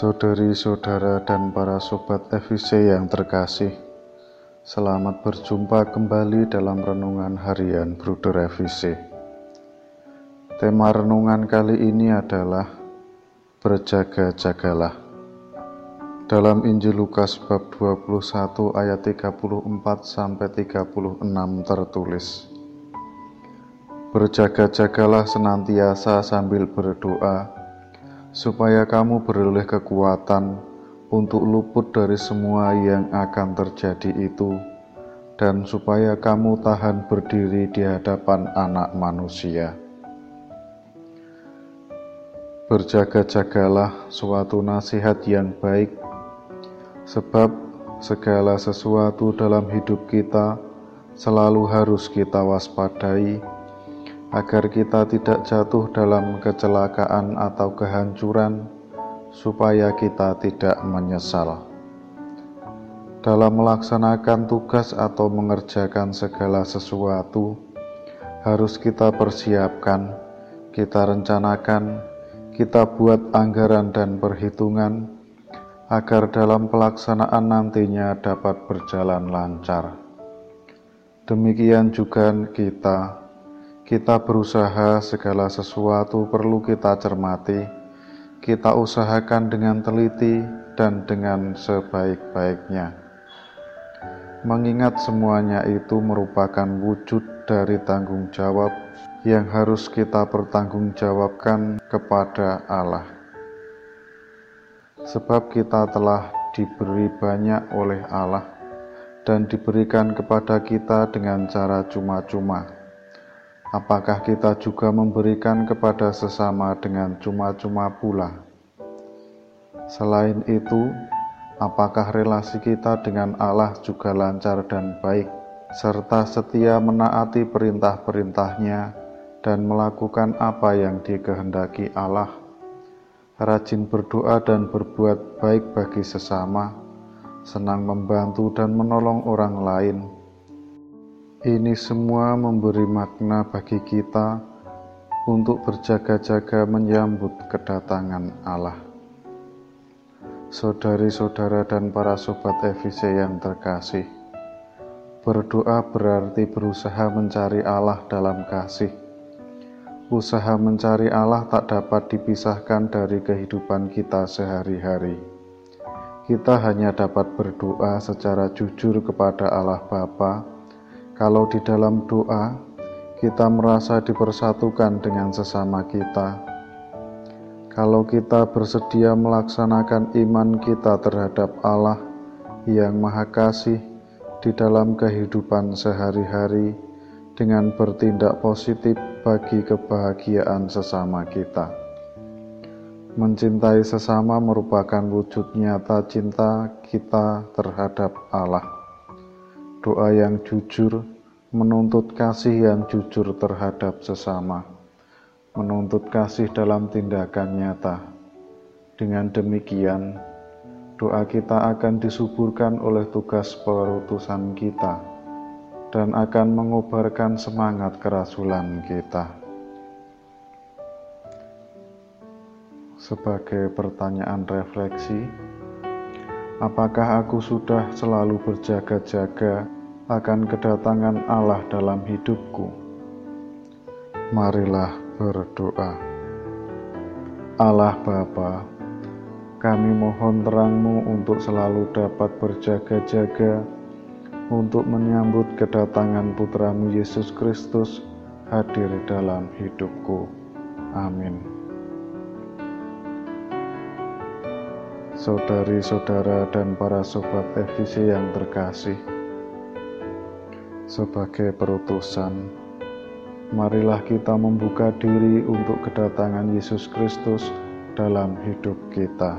Saudari-saudara dan para sobat FIC yang terkasih, selamat berjumpa kembali dalam renungan harian Bruder FIC. Tema renungan kali ini adalah Berjaga-jagalah. Dalam Injil Lukas bab 21 ayat 34 sampai 36 tertulis. Berjaga-jagalah senantiasa sambil berdoa supaya kamu beroleh kekuatan untuk luput dari semua yang akan terjadi itu, dan supaya kamu tahan berdiri di hadapan Anak Manusia. Berjaga-jagalah suatu nasihat yang baik, sebab segala sesuatu dalam hidup kita selalu harus kita waspadai agar kita tidak jatuh dalam kecelakaan atau kehancuran, supaya kita tidak menyesal. Dalam melaksanakan tugas atau mengerjakan segala sesuatu, harus kita persiapkan, kita rencanakan, kita buat anggaran dan perhitungan, agar dalam pelaksanaan nantinya dapat berjalan lancar. Demikian juga kita kita berusaha segala sesuatu perlu kita cermati, kita usahakan dengan teliti dan dengan sebaik-baiknya. Mengingat semuanya itu merupakan wujud dari tanggung jawab yang harus kita pertanggungjawabkan kepada Allah. Sebab kita telah diberi banyak oleh Allah dan diberikan kepada kita dengan cara cuma-cuma apakah kita juga memberikan kepada sesama dengan cuma-cuma pula? Selain itu, apakah relasi kita dengan Allah juga lancar dan baik, serta setia menaati perintah-perintahnya dan melakukan apa yang dikehendaki Allah? Rajin berdoa dan berbuat baik bagi sesama, senang membantu dan menolong orang lain, ini semua memberi makna bagi kita untuk berjaga-jaga menyambut kedatangan Allah. Saudari-saudara dan para sobat FIC yang terkasih, berdoa berarti berusaha mencari Allah dalam kasih. Usaha mencari Allah tak dapat dipisahkan dari kehidupan kita sehari-hari. Kita hanya dapat berdoa secara jujur kepada Allah Bapa kalau di dalam doa kita merasa dipersatukan dengan sesama kita, kalau kita bersedia melaksanakan iman kita terhadap Allah yang Maha Kasih di dalam kehidupan sehari-hari dengan bertindak positif bagi kebahagiaan sesama kita. Mencintai sesama merupakan wujud nyata cinta kita terhadap Allah doa yang jujur, menuntut kasih yang jujur terhadap sesama, menuntut kasih dalam tindakan nyata. Dengan demikian, doa kita akan disuburkan oleh tugas perutusan kita dan akan mengobarkan semangat kerasulan kita. Sebagai pertanyaan refleksi, Apakah aku sudah selalu berjaga-jaga akan kedatangan Allah dalam hidupku? Marilah berdoa. Allah Bapa, kami mohon terangmu untuk selalu dapat berjaga-jaga untuk menyambut kedatangan putramu Yesus Kristus hadir dalam hidupku. Amin. saudari-saudara dan para sobat FVC yang terkasih. Sebagai perutusan, marilah kita membuka diri untuk kedatangan Yesus Kristus dalam hidup kita.